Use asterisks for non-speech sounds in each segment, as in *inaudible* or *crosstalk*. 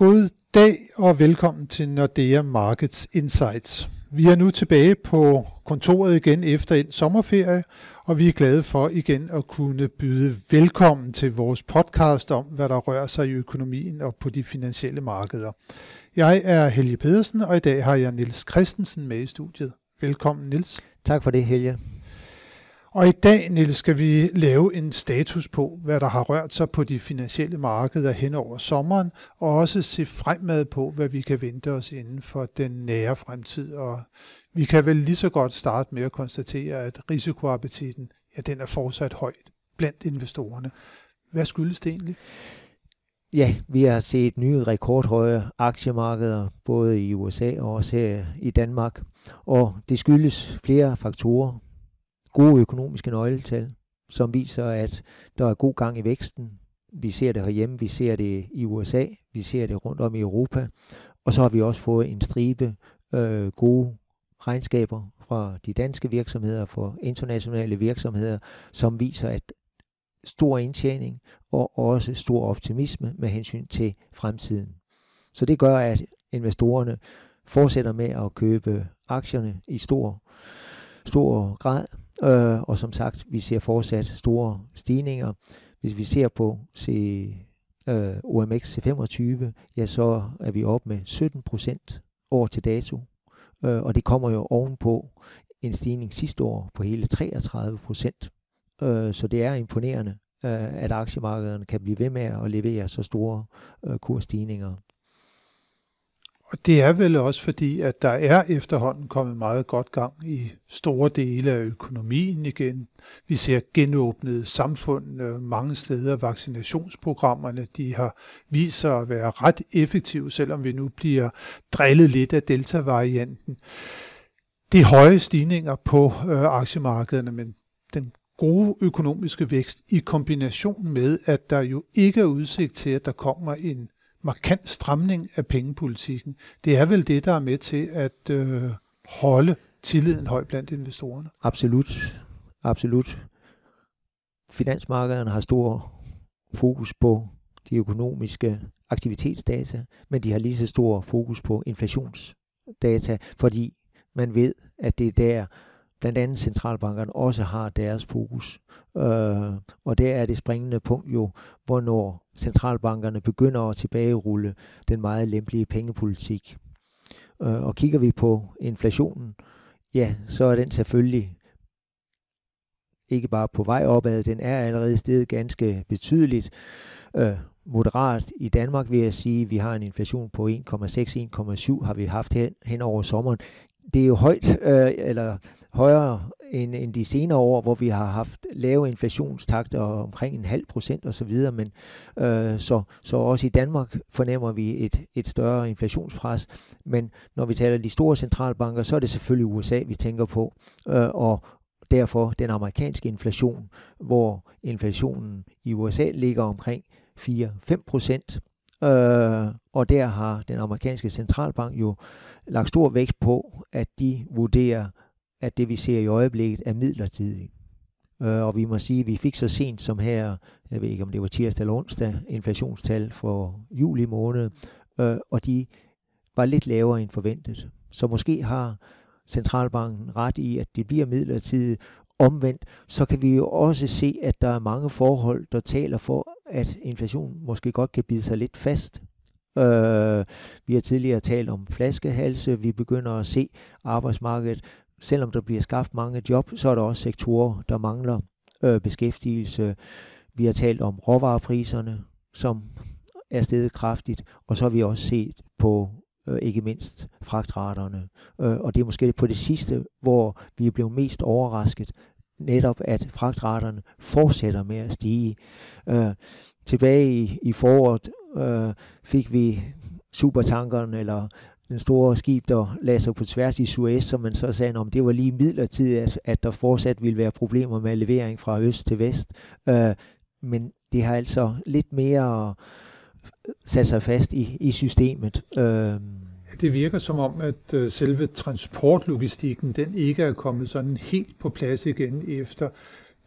God dag og velkommen til Nordea Markets Insights. Vi er nu tilbage på kontoret igen efter en sommerferie, og vi er glade for igen at kunne byde velkommen til vores podcast om, hvad der rører sig i økonomien og på de finansielle markeder. Jeg er Helge Pedersen, og i dag har jeg Nils Christensen med i studiet. Velkommen, Nils. Tak for det, Helge. Og i dag, Niels, skal vi lave en status på, hvad der har rørt sig på de finansielle markeder hen over sommeren, og også se fremad på, hvad vi kan vente os inden for den nære fremtid. Og vi kan vel lige så godt starte med at konstatere, at risikoappetitten, ja, den er fortsat højt blandt investorerne. Hvad skyldes det egentlig? Ja, vi har set nye rekordhøje aktiemarkeder, både i USA og også her i Danmark. Og det skyldes flere faktorer gode økonomiske nøgletal, som viser, at der er god gang i væksten. Vi ser det herhjemme, vi ser det i USA, vi ser det rundt om i Europa, og så har vi også fået en stribe øh, gode regnskaber fra de danske virksomheder, fra internationale virksomheder, som viser, at stor indtjening og også stor optimisme med hensyn til fremtiden. Så det gør, at investorerne fortsætter med at købe aktierne i stor, stor grad, Øh, og som sagt, vi ser fortsat store stigninger. Hvis vi ser på C, øh, OMX C25, ja, så er vi oppe med 17 procent år til dato. Øh, og det kommer jo ovenpå en stigning sidste år på hele 33 procent. Øh, så det er imponerende, øh, at aktiemarkederne kan blive ved med at levere så store øh, kursstigninger. Og det er vel også fordi, at der er efterhånden kommet meget godt gang i store dele af økonomien igen. Vi ser genåbnede samfund øh, mange steder. Vaccinationsprogrammerne de har vist sig at være ret effektive, selvom vi nu bliver drillet lidt af delta-varianten. Det er høje stigninger på øh, aktiemarkederne, men den gode økonomiske vækst i kombination med, at der jo ikke er udsigt til, at der kommer en markant stramning af pengepolitikken. Det er vel det, der er med til at øh, holde tilliden høj blandt investorerne. Absolut. Absolut. Finansmarkederne har stor fokus på de økonomiske aktivitetsdata, men de har lige så stor fokus på inflationsdata, fordi man ved, at det er der, blandt andet centralbankerne også har deres fokus. Øh, og der er det springende punkt jo, hvornår centralbankerne begynder at tilbagerulle den meget lempelige pengepolitik. Øh, og kigger vi på inflationen, ja, så er den selvfølgelig ikke bare på vej opad, den er allerede steget ganske betydeligt. Øh, moderat i Danmark vil jeg sige, vi har en inflation på 1,6-1,7 har vi haft hen, hen over sommeren. Det er jo højt, øh, eller højere end, end de senere år, hvor vi har haft lave inflationstakter omkring en halv procent osv., men øh, så, så også i Danmark fornemmer vi et, et større inflationspres, men når vi taler de store centralbanker, så er det selvfølgelig USA, vi tænker på, øh, og derfor den amerikanske inflation, hvor inflationen i USA ligger omkring 4-5 procent, øh, og der har den amerikanske centralbank jo lagt stor vægt på, at de vurderer at det vi ser i øjeblikket er midlertidigt. Øh, og vi må sige, at vi fik så sent som her, jeg ved ikke om det var tirsdag eller onsdag, inflationstal for juli måned, øh, og de var lidt lavere end forventet. Så måske har centralbanken ret i, at det bliver midlertidigt. Omvendt, så kan vi jo også se, at der er mange forhold, der taler for, at inflationen måske godt kan bide sig lidt fast. Øh, vi har tidligere talt om flaskehalse. Vi begynder at se arbejdsmarkedet selvom der bliver skabt mange job, så er der også sektorer, der mangler øh, beskæftigelse. Vi har talt om råvarepriserne, som er steget kraftigt, og så har vi også set på øh, ikke mindst fragtraterne. Øh, og det er måske på det sidste, hvor vi er blevet mest overrasket, netop at fragtraterne fortsætter med at stige. Øh, tilbage i, i foråret øh, fik vi supertankeren eller den store skib, der lagde sig på tværs i Suez, som man så sagde, om det var lige midlertidigt, at, at der fortsat ville være problemer med levering fra øst til vest. Øh, men det har altså lidt mere sat sig fast i, i systemet. Øh, det virker som om, at øh, selve transportlogistikken, den ikke er kommet sådan helt på plads igen efter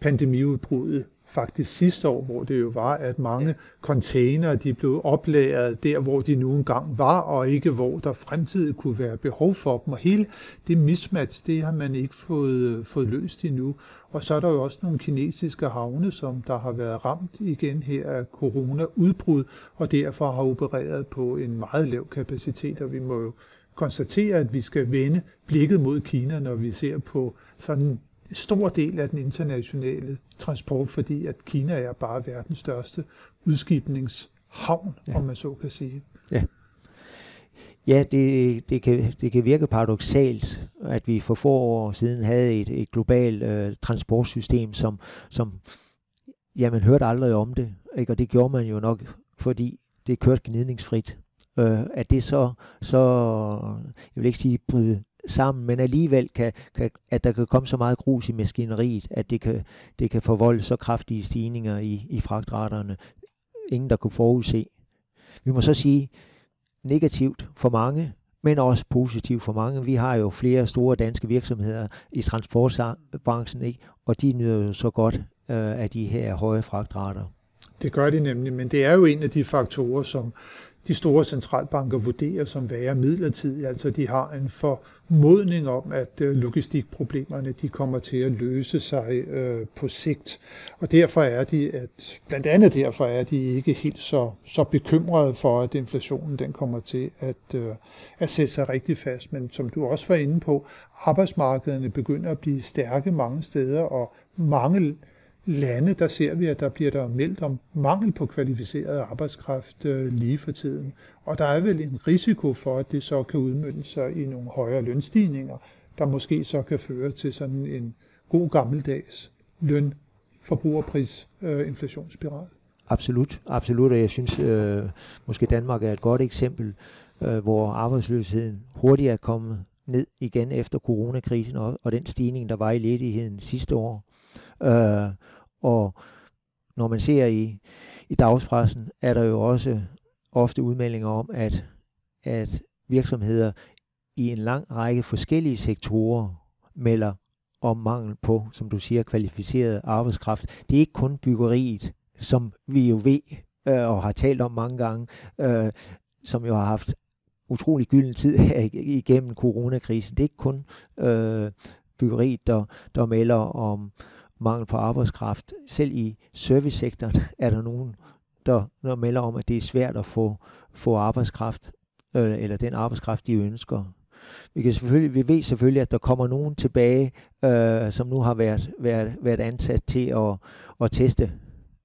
pandemiudbruddet faktisk sidste år, hvor det jo var, at mange container de blev oplæret der, hvor de nu engang var, og ikke hvor der fremtidig kunne være behov for dem. Og hele det mismatch, det har man ikke fået, fået løst endnu. Og så er der jo også nogle kinesiske havne, som der har været ramt igen her af corona-udbrud, og derfor har opereret på en meget lav kapacitet, og vi må jo konstatere, at vi skal vende blikket mod Kina, når vi ser på sådan stor del af den internationale transport, fordi at Kina er bare verdens største udskibningshavn, ja. om man så kan sige. Ja. Ja, det, det, kan, det kan virke paradoxalt, at vi for få år siden havde et, et globalt øh, transportsystem, som, som ja, man hørte aldrig om det, ikke? og det gjorde man jo nok, fordi det kørte gnidningsfrit. Øh, at det så, så, jeg vil ikke sige bryde sammen, men alligevel kan, kan, at der kan komme så meget grus i maskineriet, at det kan, det kan forvolde så kraftige stigninger i, i fragtraterne. Ingen, der kunne forudse. Vi må så sige negativt for mange, men også positivt for mange. Vi har jo flere store danske virksomheder i transportbranchen, ikke? og de nyder jo så godt øh, af de her høje fragtrater. Det gør de nemlig, men det er jo en af de faktorer, som de store centralbanker vurderer som være midlertidige. Altså de har en formodning om, at øh, logistikproblemerne de kommer til at løse sig øh, på sigt. Og derfor er de, at, blandt andet derfor er de ikke helt så, så bekymrede for, at inflationen den kommer til at, øh, at sætte sig rigtig fast. Men som du også var inde på, arbejdsmarkederne begynder at blive stærke mange steder, og mange lande, der ser vi, at der bliver der meldt om mangel på kvalificeret arbejdskraft øh, lige for tiden. Og der er vel en risiko for, at det så kan udmønte sig i nogle højere lønstigninger, der måske så kan føre til sådan en god gammeldags løn forbrugerpris øh, inflationsspiral. Absolut, absolut, og jeg synes øh, måske Danmark er et godt eksempel, øh, hvor arbejdsløsheden hurtigt er kommet ned igen efter coronakrisen og, og den stigning, der var i ledigheden sidste år. Øh, og når man ser i, i dagspressen, er der jo også ofte udmeldinger om, at, at virksomheder i en lang række forskellige sektorer melder om mangel på, som du siger, kvalificeret arbejdskraft. Det er ikke kun byggeriet, som vi jo ved øh, og har talt om mange gange, øh, som jo har haft utrolig gylden tid *laughs* igennem coronakrisen. Det er ikke kun øh, byggeriet, der, der melder om, mangel på arbejdskraft. Selv i servicesektoren er der nogen, der, der melder om, at det er svært at få, få arbejdskraft, øh, eller den arbejdskraft, de ønsker. Vi, kan selvfølgelig, vi ved selvfølgelig, at der kommer nogen tilbage, øh, som nu har været, været, været ansat til at, at teste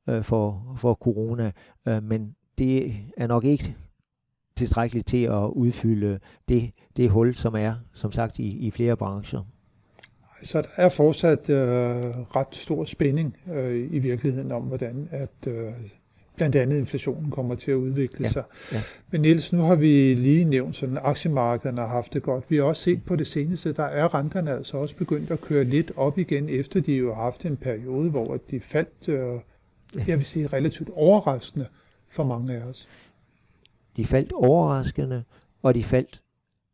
øh, for, for corona, øh, men det er nok ikke tilstrækkeligt til at udfylde det, det hul, som er, som sagt, i, i flere brancher. Så der er fortsat øh, ret stor spænding øh, i virkeligheden om, hvordan at øh, blandt andet inflationen kommer til at udvikle ja, sig. Ja. Men Niels, nu har vi lige nævnt, sådan at aktiemarkederne har haft det godt. Vi har også set på det seneste, der er renterne altså også begyndt at køre lidt op igen, efter de jo har haft en periode, hvor de faldt, øh, jeg vil sige, relativt overraskende for mange af os. De faldt overraskende, og de faldt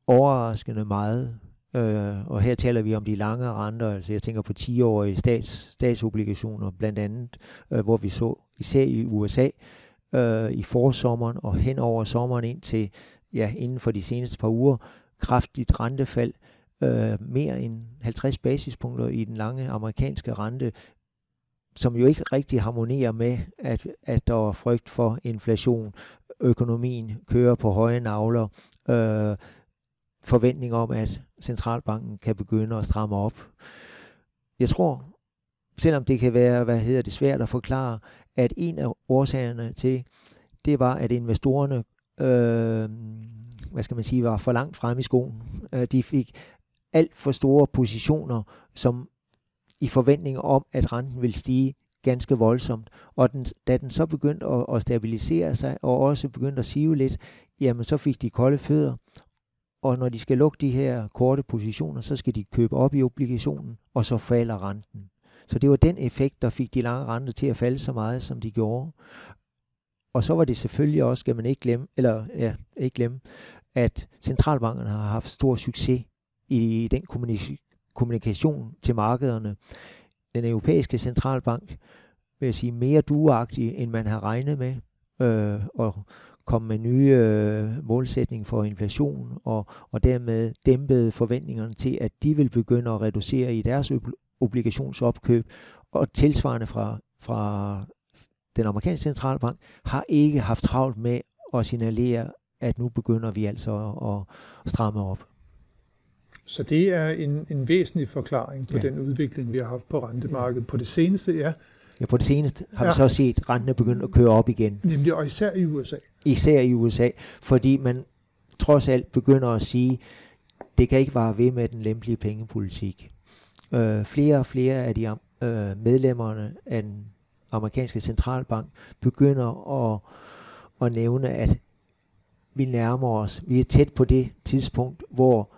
overraskende meget Øh, og her taler vi om de lange renter, altså jeg tænker på 10-årige stats, statsobligationer blandt andet, øh, hvor vi så især i USA øh, i forsommeren og hen over sommeren ind til, ja, inden for de seneste par uger, kraftigt rentefald, øh, mere end 50 basispunkter i den lange amerikanske rente, som jo ikke rigtig harmonerer med, at, at der er frygt for inflation. Økonomien kører på høje navler. Øh, forventning om, at centralbanken kan begynde at stramme op. Jeg tror, selvom det kan være, hvad hedder det, svært at forklare, at en af årsagerne til, det var, at investorerne, øh, hvad skal man sige, var for langt frem i skoen. Øh, de fik alt for store positioner, som i forventning om, at renten ville stige ganske voldsomt. Og den, da den så begyndte at, at stabilisere sig, og også begyndte at sive lidt, jamen så fik de kolde fødder, og når de skal lukke de her korte positioner, så skal de købe op i obligationen, og så falder renten. Så det var den effekt, der fik de lange renter til at falde så meget, som de gjorde. Og så var det selvfølgelig også, skal man ikke glemme, eller ja, ikke glemme, at centralbankerne har haft stor succes i den kommunikation til markederne. Den europæiske centralbank vil jeg sige, mere duagtig, end man har regnet med, øh, og komme med nye øh, målsætninger for inflation, og, og dermed dæmpede forventningerne til, at de vil begynde at reducere i deres obligationsopkøb, og tilsvarende fra, fra den amerikanske centralbank, har ikke haft travlt med at signalere, at nu begynder vi altså at, at stramme op. Så det er en, en væsentlig forklaring på ja. den udvikling, vi har haft på rentemarkedet. På det seneste, ja. Ja, på det seneste har ja. vi så set, rentene begyndt at køre op igen. Nemlig, og især i USA. Især i USA, fordi man trods alt begynder at sige, det kan ikke vare ved med den lempelige pengepolitik. Øh, flere og flere af de øh, medlemmerne af den amerikanske centralbank begynder at, at nævne, at vi nærmer os, vi er tæt på det tidspunkt, hvor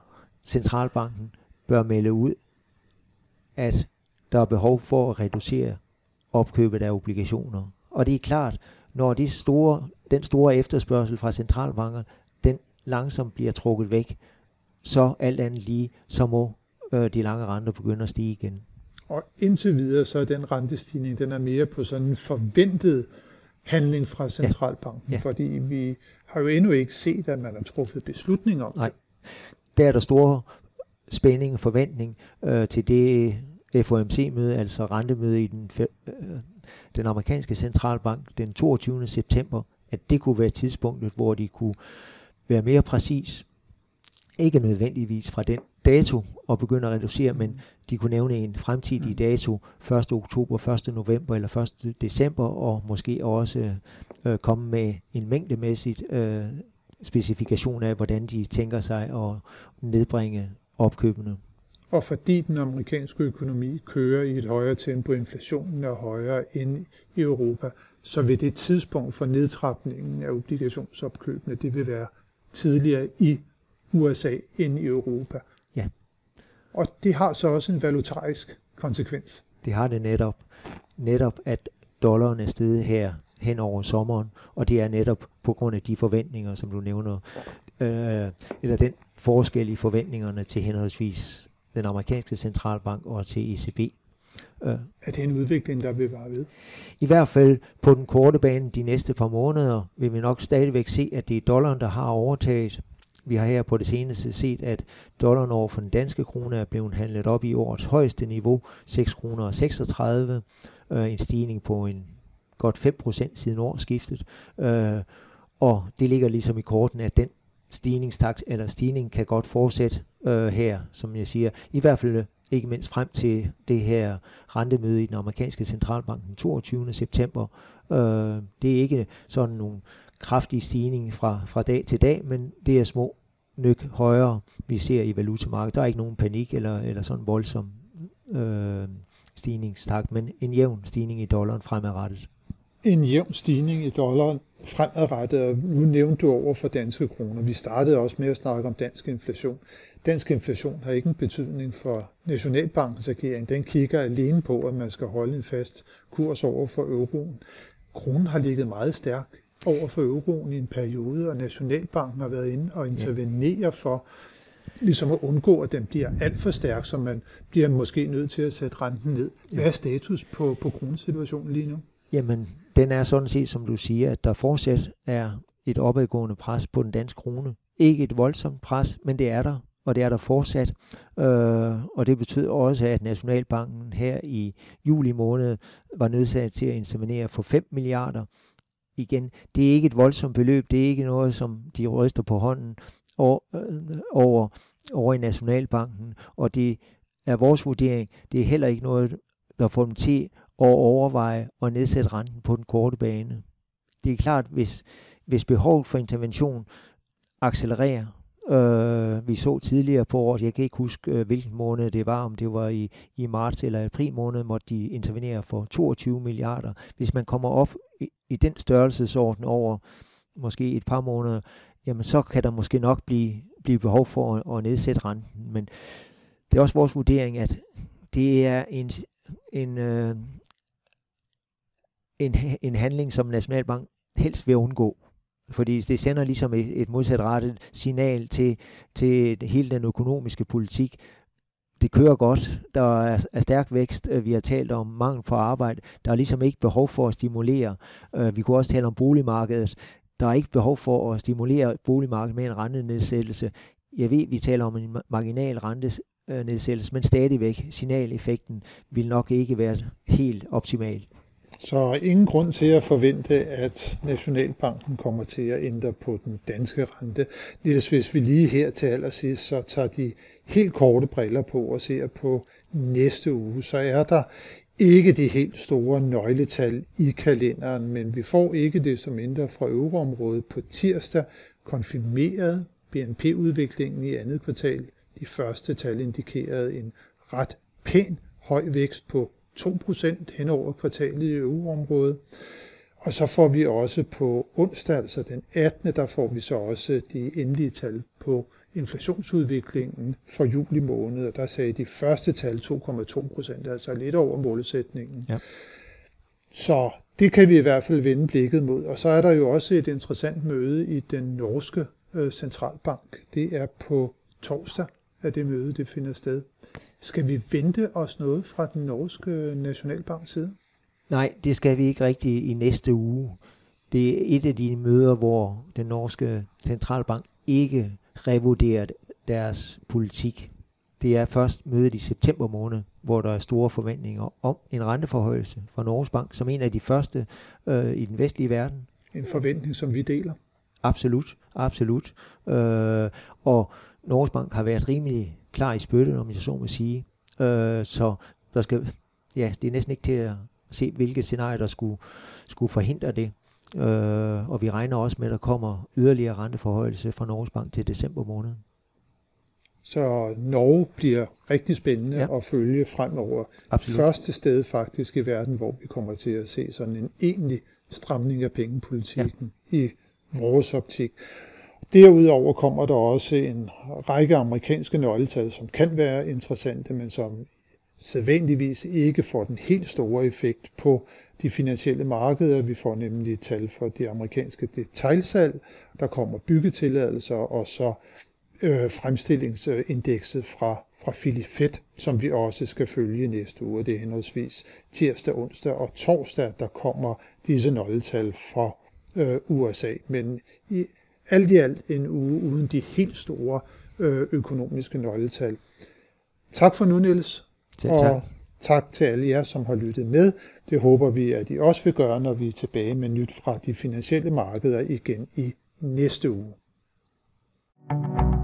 centralbanken bør melde ud, at der er behov for at reducere opkøbet af obligationer. Og det er klart, når de store, den store efterspørgsel fra centralbanker, den langsomt bliver trukket væk, så alt andet lige, så må øh, de lange renter begynde at stige igen. Og indtil videre, så er den rentestigning, den er mere på sådan en forventet handling fra centralbanken, ja. Ja. fordi vi har jo endnu ikke set, at man har truffet beslutninger om Nej. Der er der store spænding og forventning øh, til det FOMC-møde, altså rentemøde i den, øh, den amerikanske centralbank den 22. september, at det kunne være tidspunktet, hvor de kunne være mere præcis. Ikke nødvendigvis fra den dato og begynde at reducere, men de kunne nævne en fremtidig mm. dato 1. oktober, 1. november eller 1. december, og måske også øh, komme med en mængdemæssigt øh, specifikation af, hvordan de tænker sig at nedbringe opkøbene. Og fordi den amerikanske økonomi kører i et højere tempo, inflationen er højere end i Europa, så vil det tidspunkt for nedtrapningen af obligationsopkøbene, det vil være tidligere i USA end i Europa. Ja. Og det har så også en valutarisk konsekvens. Det har det netop. Netop at dollaren er steget her hen over sommeren, og det er netop på grund af de forventninger, som du nævner, øh, eller den forskel i forventningerne til henholdsvis den amerikanske centralbank og til ECB. Øh. Er det en udvikling, der vil være ved? I hvert fald på den korte bane de næste par måneder vil vi nok stadigvæk se, at det er dollaren, der har overtaget. Vi har her på det seneste set, at dollaren over for den danske krone er blevet handlet op i årets højeste niveau, 6 kroner og 36, øh, en stigning på en godt 5% siden årsskiftet. Øh, og det ligger ligesom i korten, at den stigningstakt eller stigning kan godt fortsætte øh, her, som jeg siger. I hvert fald øh, ikke mindst frem til det her rentemøde i den amerikanske centralbank den 22. september. Øh, det er ikke sådan nogle kraftige stigninger fra, fra dag til dag, men det er små nyk højere, vi ser i valutamarkedet. Der er ikke nogen panik eller, eller sådan voldsom øh, stigningstakt, men en jævn stigning i dollaren fremadrettet en jævn stigning i dollaren fremadrettet, og nu nævnte du over for danske kroner. Vi startede også med at snakke om dansk inflation. Dansk inflation har ikke en betydning for Nationalbankens agering. Den kigger alene på, at man skal holde en fast kurs over for euroen. Kronen har ligget meget stærk over for euroen i en periode, og Nationalbanken har været inde og intervenere for ligesom at undgå, at den bliver alt for stærk, så man bliver måske nødt til at sætte renten ned. Hvad er status på, på kronesituationen lige nu? Jamen, den er sådan set, som du siger, at der fortsat er et opadgående pres på den danske krone. Ikke et voldsomt pres, men det er der, og det er der fortsat. Øh, og det betyder også, at Nationalbanken her i juli måned var nødsaget til at intervenere for 5 milliarder. Igen, det er ikke et voldsomt beløb, det er ikke noget, som de ryster på hånden over, øh, over, over i Nationalbanken, og det er vores vurdering, det er heller ikke noget, der får dem til at overveje at nedsætte renten på den korte bane. Det er klart, hvis, hvis behovet for intervention accelererer, øh, vi så tidligere på året, jeg kan ikke huske, øh, hvilken måned det var, om det var i, i marts eller april måned, måtte de intervenere for 22 milliarder. Hvis man kommer op i, i den størrelsesorden over måske et par måneder, jamen så kan der måske nok blive, blive behov for at, at nedsætte renten. Men det er også vores vurdering, at det er en, en, øh, en, en handling, som Nationalbank helst vil undgå. Fordi det sender ligesom et, et modsatrettet signal til, til hele den økonomiske politik. det kører godt. Der er, er stærk vækst. Vi har talt om mangel for arbejde. Der er ligesom ikke behov for at stimulere. Øh, vi kunne også tale om boligmarkedet. Der er ikke behov for at stimulere boligmarkedet med en rentenedsættelse. Jeg ved, vi taler om en marginal rentenedsættelse, men stadigvæk signaleffekten vil nok ikke være helt optimal. Så ingen grund til at forvente, at Nationalbanken kommer til at ændre på den danske rente. Lidt hvis vi lige her til allersidst, så tager de helt korte briller på og ser på næste uge, så er der ikke de helt store nøgletal i kalenderen, men vi får ikke det som mindre fra euroområdet på tirsdag konfirmeret BNP-udviklingen i andet kvartal. De første tal indikerede en ret pæn høj vækst på 2% hen over kvartalet i euroområdet. Og så får vi også på onsdag, altså den 18. der får vi så også de endelige tal på inflationsudviklingen for juli måned, og der sagde de første tal 2,2 procent, altså lidt over målsætningen. Ja. Så det kan vi i hvert fald vende blikket mod. Og så er der jo også et interessant møde i den norske øh, centralbank. Det er på torsdag, at det møde det finder sted. Skal vi vente os noget fra den norske nationalbanks side? Nej, det skal vi ikke rigtig i næste uge. Det er et af de møder, hvor den norske centralbank ikke revurderer deres politik. Det er først mødet i september måned, hvor der er store forventninger om en renteforhøjelse fra Norges Bank, som en af de første øh, i den vestlige verden. En forventning, som vi deler. Absolut, absolut. Øh, og Norges Bank har været rimelig klar i spyttet, om jeg så må sige. Øh, så der skal, ja, det er næsten ikke til at se, hvilke scenarier, der skulle, skulle forhindre det. Øh, og vi regner også med, at der kommer yderligere renteforhøjelse fra Norges Bank til december måned. Så Norge bliver rigtig spændende ja. at følge fremover. Absolut. Første sted faktisk i verden, hvor vi kommer til at se sådan en egentlig stramning af pengepolitikken ja. i vores optik. Derudover kommer der også en række amerikanske nøgletal, som kan være interessante, men som sædvanligvis ikke får den helt store effekt på de finansielle markeder. Vi får nemlig tal for det amerikanske detailsalg, der kommer byggetilladelser, og så øh, fremstillingsindekset fra, fra Filifed, som vi også skal følge næste uge. Det er henholdsvis tirsdag, onsdag og torsdag, der kommer disse nøgletal fra øh, USA. Men i alt i alt en uge uden de helt store øh, økonomiske nøgletal. Tak for nu, Niels. Selv tak. Og tak til alle jer, som har lyttet med. Det håber vi, at I også vil gøre, når vi er tilbage med nyt fra de finansielle markeder igen i næste uge. thank you